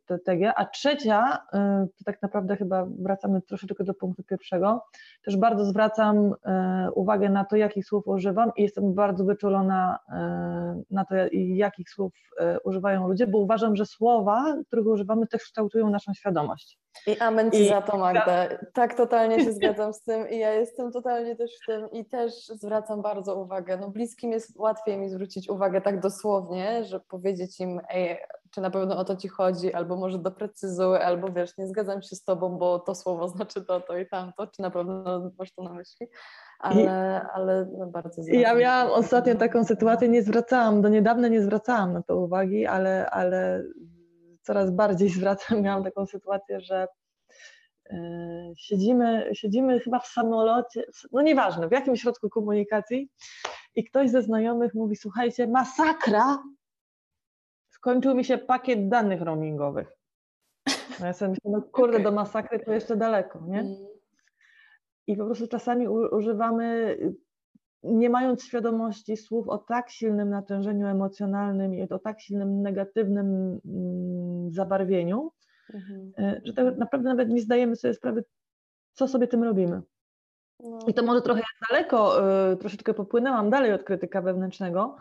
strategia, a trzecia, y, to tak naprawdę chyba wracamy troszeczkę do punktu pierwszego, też bardzo zwracam y, uwagę na to, jakich słów używam i jestem bardzo wyczulona na to, jakich słów używają ludzie, bo uważam, że słowa, których używamy, też kształtują naszą świadomość. I amen ci I- za to, Magda. Tak totalnie się zgadzam z tym i ja jestem totalnie też w tym i też zwracam bardzo uwagę. No bliskim jest łatwiej mi zwrócić uwagę tak dosłownie, że powiedzieć im, ej, czy na pewno o to ci chodzi, albo może doprecyzuj, albo wiesz, nie zgadzam się z tobą, bo to słowo znaczy to, to i tamto, czy na pewno masz to na myśli, ale, ale no bardzo zwracam ja miałam ostatnio taką sytuację, nie zwracałam, do niedawna nie zwracałam na to uwagi, ale, ale coraz bardziej zwracam. Miałam taką sytuację, że e, siedzimy, siedzimy chyba w samolocie, no nieważne, w jakimś środku komunikacji i ktoś ze znajomych mówi, słuchajcie, masakra, skończył mi się pakiet danych roamingowych. No ja sobie myślę, no kurde, Okej. do masakry to jeszcze daleko, nie? Mm, I po prostu czasami używamy, nie mając świadomości słów o tak silnym natężeniu emocjonalnym i o tak silnym negatywnym mm, zabarwieniu, mhm. y, że tak naprawdę nawet nie zdajemy sobie sprawy, co sobie tym robimy. No. I to może trochę daleko, y, troszeczkę popłynęłam dalej od krytyka wewnętrznego,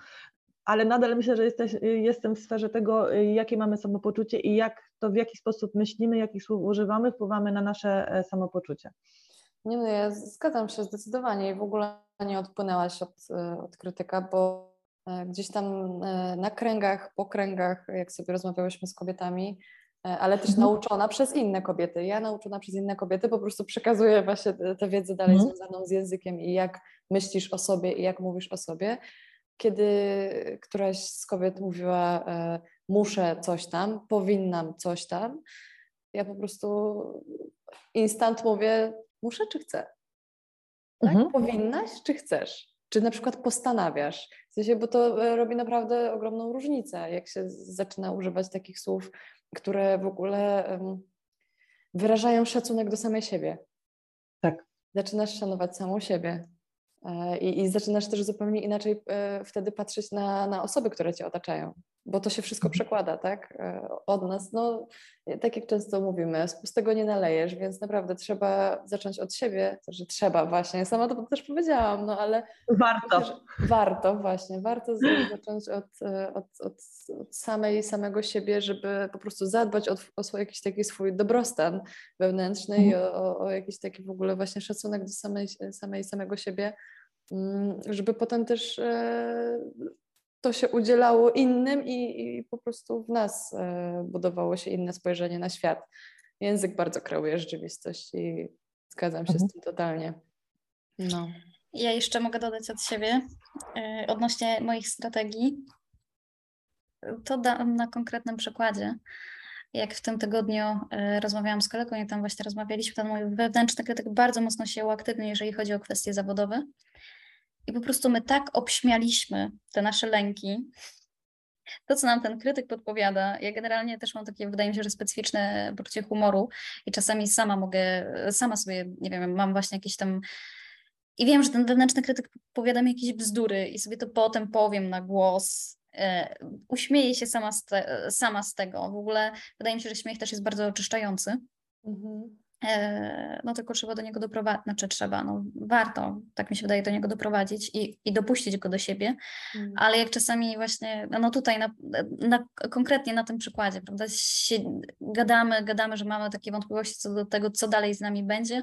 ale nadal myślę, że jesteś, y, jestem w sferze tego, jakie mamy samopoczucie i jak to w jaki sposób myślimy, jakich słów używamy, wpływamy na nasze e, samopoczucie. Nie no, ja zgadzam się zdecydowanie i w ogóle nie odpłynęłaś od, e, od krytyka, bo e, gdzieś tam e, na kręgach, po kręgach, jak sobie rozmawiałyśmy z kobietami, e, ale też Mhm. nauczona przez inne kobiety. Ja nauczona przez inne kobiety po prostu przekazuję właśnie tę- wiedzę dalej Mhm. związaną z językiem i jak myślisz o sobie i jak mówisz o sobie. Kiedy któraś z kobiet mówiła, muszę coś tam, powinnam coś tam, ja po prostu instant mówię, muszę czy chcę? Tak? Mhm. Powinnaś czy chcesz? Czy na przykład postanawiasz? W sensie, bo to e, robi naprawdę ogromną różnicę, jak się zaczyna używać takich słów, które w ogóle wyrażają szacunek do samej siebie. Tak. Zaczynasz szanować samą siebie. E, I, I zaczynasz też zupełnie inaczej e, wtedy patrzeć na, na osoby, które cię otaczają, bo to się wszystko Mhm. przekłada, tak? E, Od nas, no, tak jak często mówimy, z pustego nie nalejesz, więc naprawdę trzeba zacząć od siebie, to, że trzeba właśnie, sama to też powiedziałam, no ale Warto. myślę, warto właśnie, warto zacząć od, e, od, od, od samej, samego siebie, żeby po prostu zadbać o, o swój, jakiś taki swój dobrostan wewnętrzny i o, o, o jakiś taki w ogóle właśnie szacunek do samej, samej samego siebie, mm, żeby potem też e, to się udzielało innym i, i po prostu w nas e, budowało się inne spojrzenie na świat. Język bardzo kreuje rzeczywistość i zgadzam się Mhm. z tym totalnie. No. Ja jeszcze mogę dodać od siebie e, odnośnie moich strategii. To dam na konkretnym przykładzie. Jak w tym tygodniu e, rozmawiałam z kolegą i tam właśnie rozmawialiśmy, ten mój wewnętrzny krytyk bardzo mocno się uaktywnił, jeżeli chodzi o kwestie zawodowe. I po prostu my tak obśmialiśmy te nasze lęki, to, co nam ten krytyk podpowiada, ja generalnie też mam takie, wydaje mi się, że specyficzne poczucie humoru i czasami sama mogę, sama sobie, nie wiem, mam właśnie jakieś tam i wiem, że ten wewnętrzny krytyk powiada mi jakieś bzdury i sobie to potem powiem na głos. E, uśmieję się sama z, te, sama z tego. W ogóle wydaje mi się, że śmiech też jest bardzo oczyszczający. Mhm. E, no tylko trzeba do niego doprowadzić, znaczy trzeba, no warto, tak mi się wydaje, do niego doprowadzić i, i dopuścić go do siebie, mm. ale jak czasami właśnie, no tutaj na, na, konkretnie na tym przykładzie, prawda, się, gadamy, gadamy, że mamy takie wątpliwości co do tego, co dalej z nami będzie,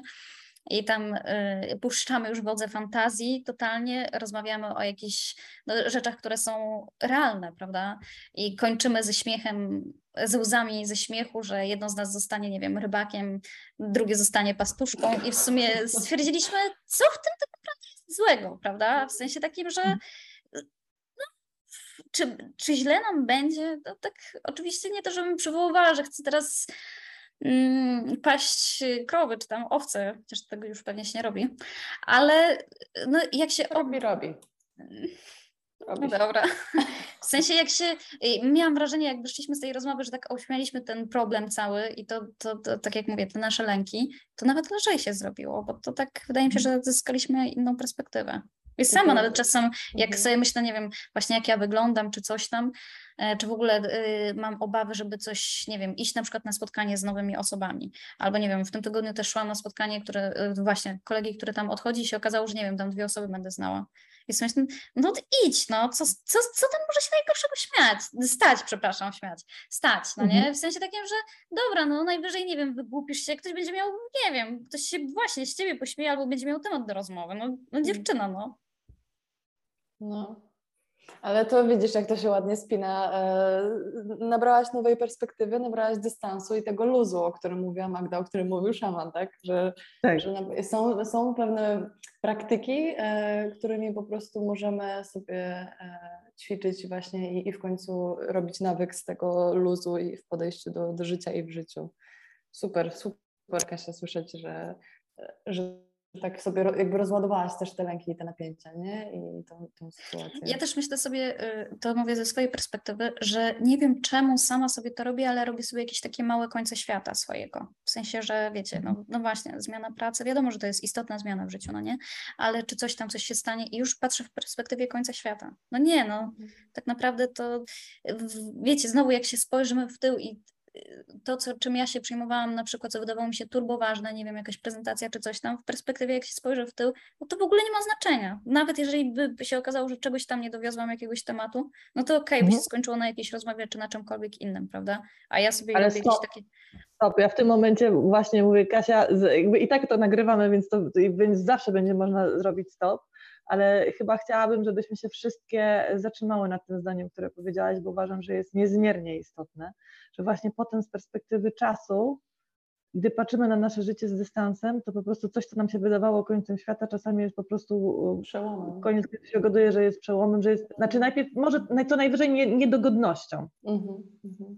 i tam y, puszczamy już wodze fantazji totalnie, rozmawiamy o jakichś no, rzeczach, które są realne, prawda? I kończymy ze śmiechem, ze łzami ze śmiechu, że jedno z nas zostanie, nie wiem, rybakiem, drugie zostanie pastuszką i w sumie stwierdziliśmy, co w tym tak naprawdę jest złego, prawda? W sensie takim, że no, czy, czy źle nam będzie? No, tak oczywiście nie to, żebym przywoływała, że chcę teraz mm, paść krowy czy tam owce, chociaż tego już pewnie się nie robi, ale no, jak się... Robi, robi. Robi. No dobra. W sensie jak się, miałam wrażenie, jak wyszliśmy z tej rozmowy, że tak ośmialiśmy ten problem cały i to, to, to tak jak mówię, te nasze lęki, to nawet lżej się zrobiło, bo to tak wydaje mi się, że zyskaliśmy inną perspektywę. I sama nawet czasem, jak mhm. sobie myślę, nie wiem, właśnie jak ja wyglądam, czy coś tam, e, czy w ogóle y, mam obawy, żeby coś, nie wiem, iść na przykład na spotkanie z nowymi osobami. Albo nie wiem, w tym tygodniu też szłam na spotkanie, które y, właśnie kolegi, który tam odchodzi, się okazało, że nie wiem, tam dwie osoby będę znała. I sobie myślę, no idź, no, co, co, co tam może się najgorszego śmiać? Stać, przepraszam, śmiać. Stać, no nie? Mhm. W sensie takim, że dobra, no najwyżej, nie wiem, wygłupisz się, ktoś będzie miał, nie wiem, ktoś się właśnie z ciebie pośmieje albo będzie miał temat do rozmowy. No, no mhm. dziewczyna, no. No. Ale to widzisz, jak to się ładnie spina. E, nabrałaś nowej perspektywy, nabrałaś dystansu i tego luzu, o którym mówiła Magda, o którym mówił szaman, tak? Że, tak. że są, są pewne praktyki, e, którymi po prostu możemy sobie e, ćwiczyć właśnie i, i w końcu robić nawyk z tego luzu i w podejściu do, do życia i w życiu. Super, super Kasia słyszeć, że, że tak sobie jakby rozładowałaś też te lęki i te napięcia, nie? I tą, tą sytuację. Ja też myślę sobie, y, to mówię ze swojej perspektywy, że nie wiem czemu sama sobie to robię, ale robię sobie jakieś takie małe końce świata swojego. W sensie, że wiecie, no, no właśnie, zmiana pracy, wiadomo, że to jest istotna zmiana w życiu, no nie? Ale czy coś tam, coś się stanie i już patrzę w perspektywie końca świata. No nie, no, mhm. tak naprawdę to, wiecie, znowu jak się spojrzymy w tył i to, co, czym ja się przyjmowałam, na przykład, co wydawało mi się turbo ważne, nie wiem, jakaś prezentacja czy coś tam, w perspektywie, jak się spojrzę w tył, no to w ogóle nie ma znaczenia. Nawet jeżeli by się okazało, że czegoś tam nie dowiozłam, jakiegoś tematu, no to okej, okay, by się mhm. skończyło na jakiejś rozmowie czy na czymkolwiek innym, prawda? A ja sobie Ale robię jakieś takie... Stop, ja w tym momencie właśnie mówię, Kasia, jakby i tak to nagrywamy, więc, to, więc zawsze będzie można zrobić stop, ale chyba chciałabym, żebyśmy się wszystkie zatrzymały nad tym zdaniem, które powiedziałaś, bo uważam, że jest niezmiernie istotne, że właśnie potem z perspektywy czasu, gdy patrzymy na nasze życie z dystansem, to po prostu coś, co nam się wydawało końcem świata, czasami jest po prostu przełomem. Koniec się okazuje, że jest przełomem, że jest, znaczy najpierw może co najwyżej niedogodnością. Mm-hmm, mm-hmm.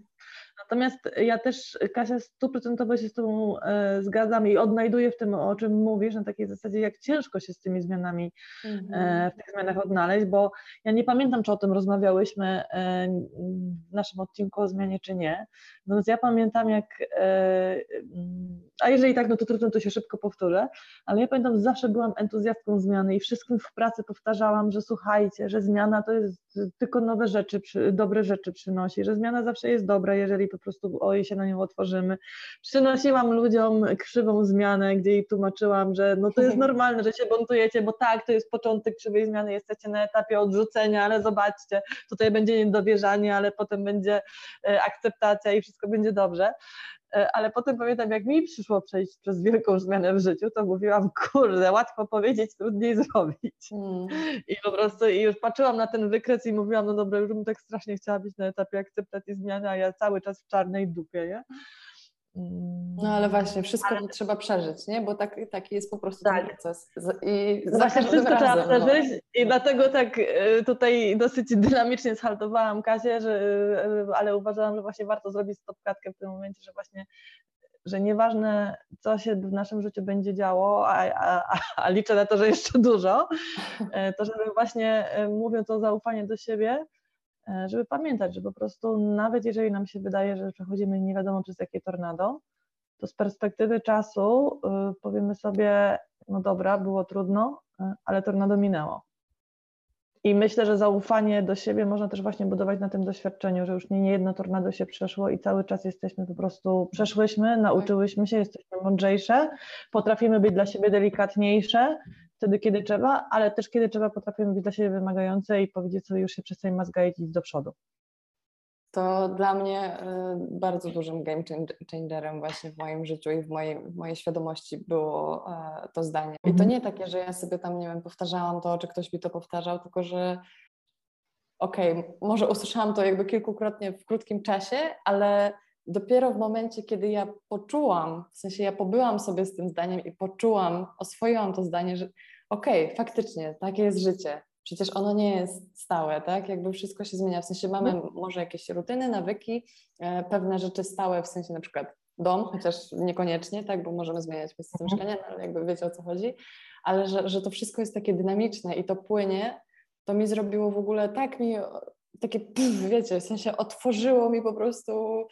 Natomiast ja też, Kasia, stuprocentowo się z Tobą e, zgadzam i odnajduję w tym, o czym mówisz, na takiej zasadzie, jak ciężko się z tymi zmianami, e, w tych zmianach odnaleźć, bo ja nie pamiętam, czy o tym rozmawiałyśmy e, w naszym odcinku o zmianie, czy nie. Natomiast ja pamiętam, jak, a jeżeli tak, no to trudno, to się szybko powtórzę, ale ja pamiętam, zawsze byłam entuzjastką zmiany i wszystkim w pracy powtarzałam, że słuchajcie, że zmiana to jest tylko nowe rzeczy, dobre rzeczy przynosi, że zmiana zawsze jest dobra, jeżeli po prostu oj się na nią otworzymy. Przynosiłam ludziom krzywą zmianę, gdzie jej tłumaczyłam, że no to jest normalne, że się buntujecie, bo tak, to jest początek krzywej zmiany, jesteście na etapie odrzucenia, ale zobaczcie, tutaj będzie niedowierzanie, ale potem będzie e, akceptacja i wszystko będzie dobrze. E, ale potem pamiętam, jak mi przyszło przejść przez wielką zmianę w życiu, to mówiłam, kurde, łatwo powiedzieć, trudniej zrobić. Mm. I po prostu i już patrzyłam na ten wykres i mówiłam, no dobra, już bym tak strasznie chciała być na etapie akceptacji zmiany, a ja cały czas w czarnej dupie, nie? No ale właśnie, wszystko ale... trzeba przeżyć, nie? Bo tak, taki jest po prostu tak. ten proces. I no właśnie wszystko razem, trzeba przeżyć no. i dlatego tak e, tutaj dosyć dynamicznie schaltowałam Kasię, że, e, ale uważałam, że właśnie warto zrobić stopkatkę w tym momencie, że właśnie że nieważne co się w naszym życiu będzie działo, a, a, a liczę na to, że jeszcze dużo, to żeby właśnie mówiąc o zaufaniu do siebie, żeby pamiętać, że po prostu nawet jeżeli nam się wydaje, że przechodzimy nie wiadomo przez jakie tornado, to z perspektywy czasu powiemy sobie, no dobra, było trudno, ale tornado minęło. I myślę, że zaufanie do siebie można też właśnie budować na tym doświadczeniu, że już nie, nie jedno tornado się przeszło i cały czas jesteśmy po prostu, przeszłyśmy, nauczyłyśmy się, jesteśmy mądrzejsze, potrafimy być dla siebie delikatniejsze wtedy, kiedy trzeba, ale też kiedy trzeba, potrafimy być dla siebie wymagające i powiedzieć sobie, już się przestań mazgać i idź do przodu to dla mnie y, bardzo dużym game changerem właśnie w moim życiu i w mojej, w mojej świadomości było e, to zdanie. I to mhm. nie takie, że ja sobie tam, nie wiem, powtarzałam to, czy ktoś mi to powtarzał, tylko że okej, okay, może usłyszałam to jakby kilkukrotnie w krótkim czasie, ale dopiero w momencie, kiedy ja poczułam, w sensie ja pobyłam sobie z tym zdaniem i poczułam, oswoiłam to zdanie, że okej, okay, faktycznie, takie jest życie przecież ono nie jest stałe, tak? Jakby wszystko się zmienia. W sensie mamy mhm. może jakieś rutyny, nawyki, e, pewne rzeczy stałe, w sensie na przykład dom, chociaż niekoniecznie, tak? Bo możemy zmieniać miejsce mhm. mieszkania, no, ale jakby wiecie o co chodzi. Ale że, że to wszystko jest takie dynamiczne i to płynie, to mi zrobiło w ogóle tak mi takie, pff, wiecie, w sensie otworzyło mi po prostu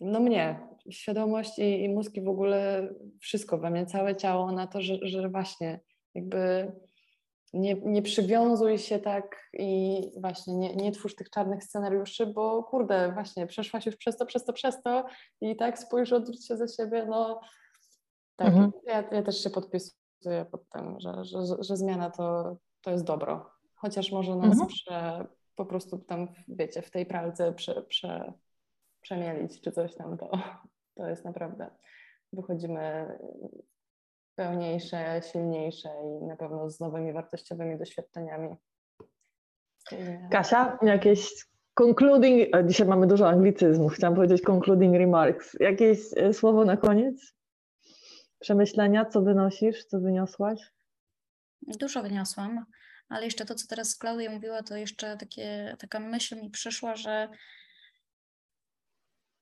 no mnie, świadomość i, i mózg i w ogóle wszystko we mnie, całe ciało na to, że, że właśnie jakby nie, nie przywiązuj się tak i właśnie nie, nie twórz tych czarnych scenariuszy, bo kurde, właśnie przeszłaś już przez to, przez to, przez to i tak spójrz, odwróć się za siebie, no tak, mhm. ja, ja też się podpisuję pod tym, że, że, że zmiana to, to jest dobro, chociaż może nas mhm. prze, po prostu tam, wiecie, w tej pralce prze, prze, przemielić czy coś tam, to, to jest naprawdę, wychodzimy pełniejsze, silniejsze i na pewno z nowymi wartościowymi doświadczeniami. Kasia, jakieś concluding, dzisiaj mamy dużo anglicyzmów, chciałam powiedzieć concluding remarks. Jakieś e, słowo na koniec? Przemyślenia, co wynosisz, co wyniosłaś? Dużo wyniosłam, ale jeszcze to, co teraz Klaudia mówiła, to jeszcze takie, taka myśl mi przyszła, że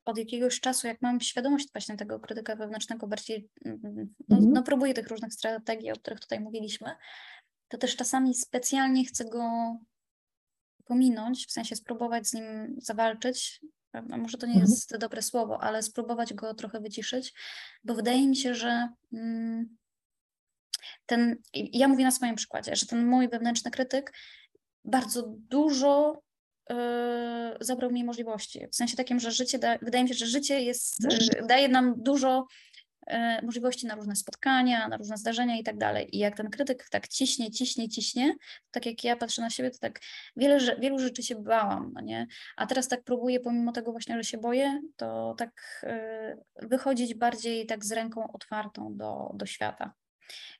od jakiegoś czasu, jak mam świadomość właśnie tego krytyka wewnętrznego, bardziej mm, no, mhm. no, próbuję tych różnych strategii, o których tutaj mówiliśmy, to też czasami specjalnie chcę go pominąć, w sensie spróbować z nim zawalczyć. Może to nie mhm. jest dobre słowo, ale spróbować go trochę wyciszyć, bo wydaje mi się, że mm, ten, ja mówię na swoim przykładzie, że ten mój wewnętrzny krytyk bardzo dużo zabrał mi możliwości. W sensie takim, że życie, da, wydaje mi się, że życie jest, yy, daje nam dużo yy, możliwości na różne spotkania, na różne zdarzenia i tak dalej. I jak ten krytyk tak ciśnie, ciśnie, ciśnie, tak jak ja patrzę na siebie, to tak wiele, wielu rzeczy się bałam, no nie? A teraz tak próbuję, pomimo tego właśnie, że się boję, to tak wychodzić bardziej tak z ręką otwartą do, do świata.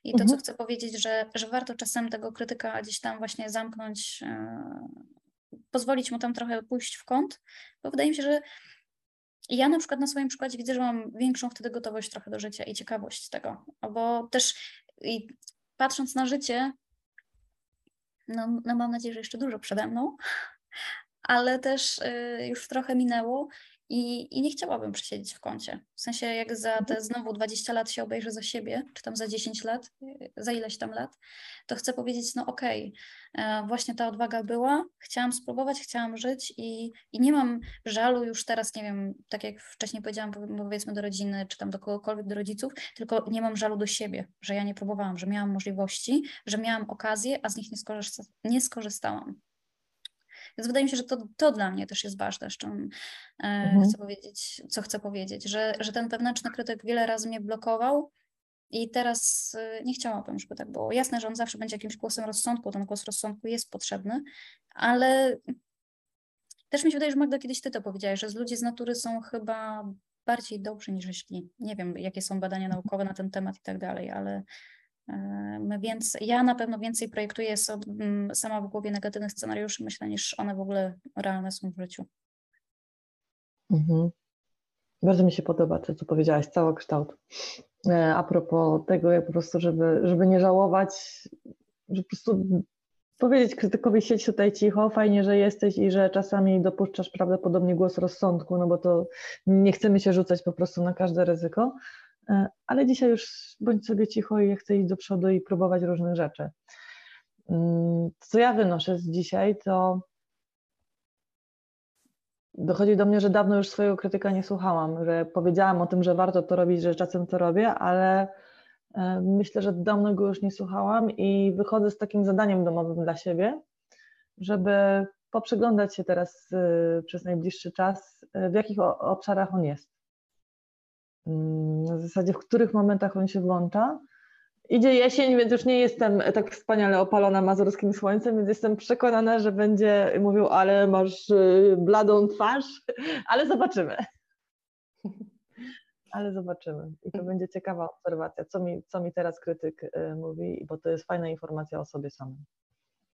I to, mhm. co chcę powiedzieć, że, że warto czasem tego krytyka gdzieś tam właśnie zamknąć pozwolić mu tam trochę pójść w kąt, bo wydaje mi się, że ja na przykład na swoim przykładzie widzę, że mam większą wtedy gotowość trochę do życia i ciekawość tego, bo też patrząc na życie, no, no mam nadzieję, że jeszcze dużo przede mną, ale też y, już trochę minęło i, I nie chciałabym przesiedzieć w kącie. W sensie, jak za te znowu 20 lat się obejrzę za siebie, czy tam za 10 lat, za ileś tam lat, to chcę powiedzieć, no okej, okay, e, właśnie ta odwaga była, chciałam spróbować, chciałam żyć i, i nie mam żalu już teraz, nie wiem, tak jak wcześniej powiedziałam, powiedzmy do rodziny, czy tam do kogokolwiek, do rodziców, tylko nie mam żalu do siebie, że ja nie próbowałam, że miałam możliwości, że miałam okazję, a z nich nie, skorzysta nie skorzystałam. Więc wydaje mi się, że to, to dla mnie też jest ważne, z czym e, mhm. chcę powiedzieć, co chcę powiedzieć, że, że ten wewnętrzny krytyk wiele razy mnie blokował i teraz e, nie chciałabym, żeby tak było. Jasne, że on zawsze będzie jakimś głosem rozsądku, ten głos rozsądku jest potrzebny, ale też mi się wydaje, że Magda kiedyś ty to powiedziałaś, że z ludzi z natury są chyba bardziej dobrzy niż źli. Nie wiem, jakie są badania naukowe na ten temat i tak dalej, ale My więcej, ja na pewno więcej projektuję sama w głowie negatywnych scenariuszy, myślę, niż one w ogóle realne są w życiu. Mhm. Bardzo mi się podoba to, co powiedziałaś, całokształt. E, a propos tego, jak po prostu, żeby, żeby nie żałować, że po prostu powiedzieć krytykowi siedź tutaj cicho, fajnie, że jesteś i że czasami dopuszczasz prawdopodobnie głos rozsądku, no bo to nie chcemy się rzucać po prostu na każde ryzyko, ale dzisiaj już bądź sobie cicho i chcę iść do przodu i próbować różnych rzeczy. Mm, co ja wynoszę z dzisiaj, to dochodzi do mnie, że dawno już swojego krytyka nie słuchałam, że powiedziałam o tym, że warto to robić, że czasem to robię, ale e, myślę, że dawno go już nie słuchałam i wychodzę z takim zadaniem domowym dla siebie, żeby poprzyglądać się teraz e, przez najbliższy czas, w jakich obszarach on jest. Mm, w zasadzie w których momentach on się włącza. Idzie jesień, więc już nie jestem tak wspaniale opalona mazurskim słońcem, więc jestem przekonana, że będzie mówił, ale masz y, bladą twarz, ale zobaczymy. Ale zobaczymy. I to będzie ciekawa obserwacja, co mi, co mi teraz krytyk y, mówi, bo to jest fajna informacja o sobie samym.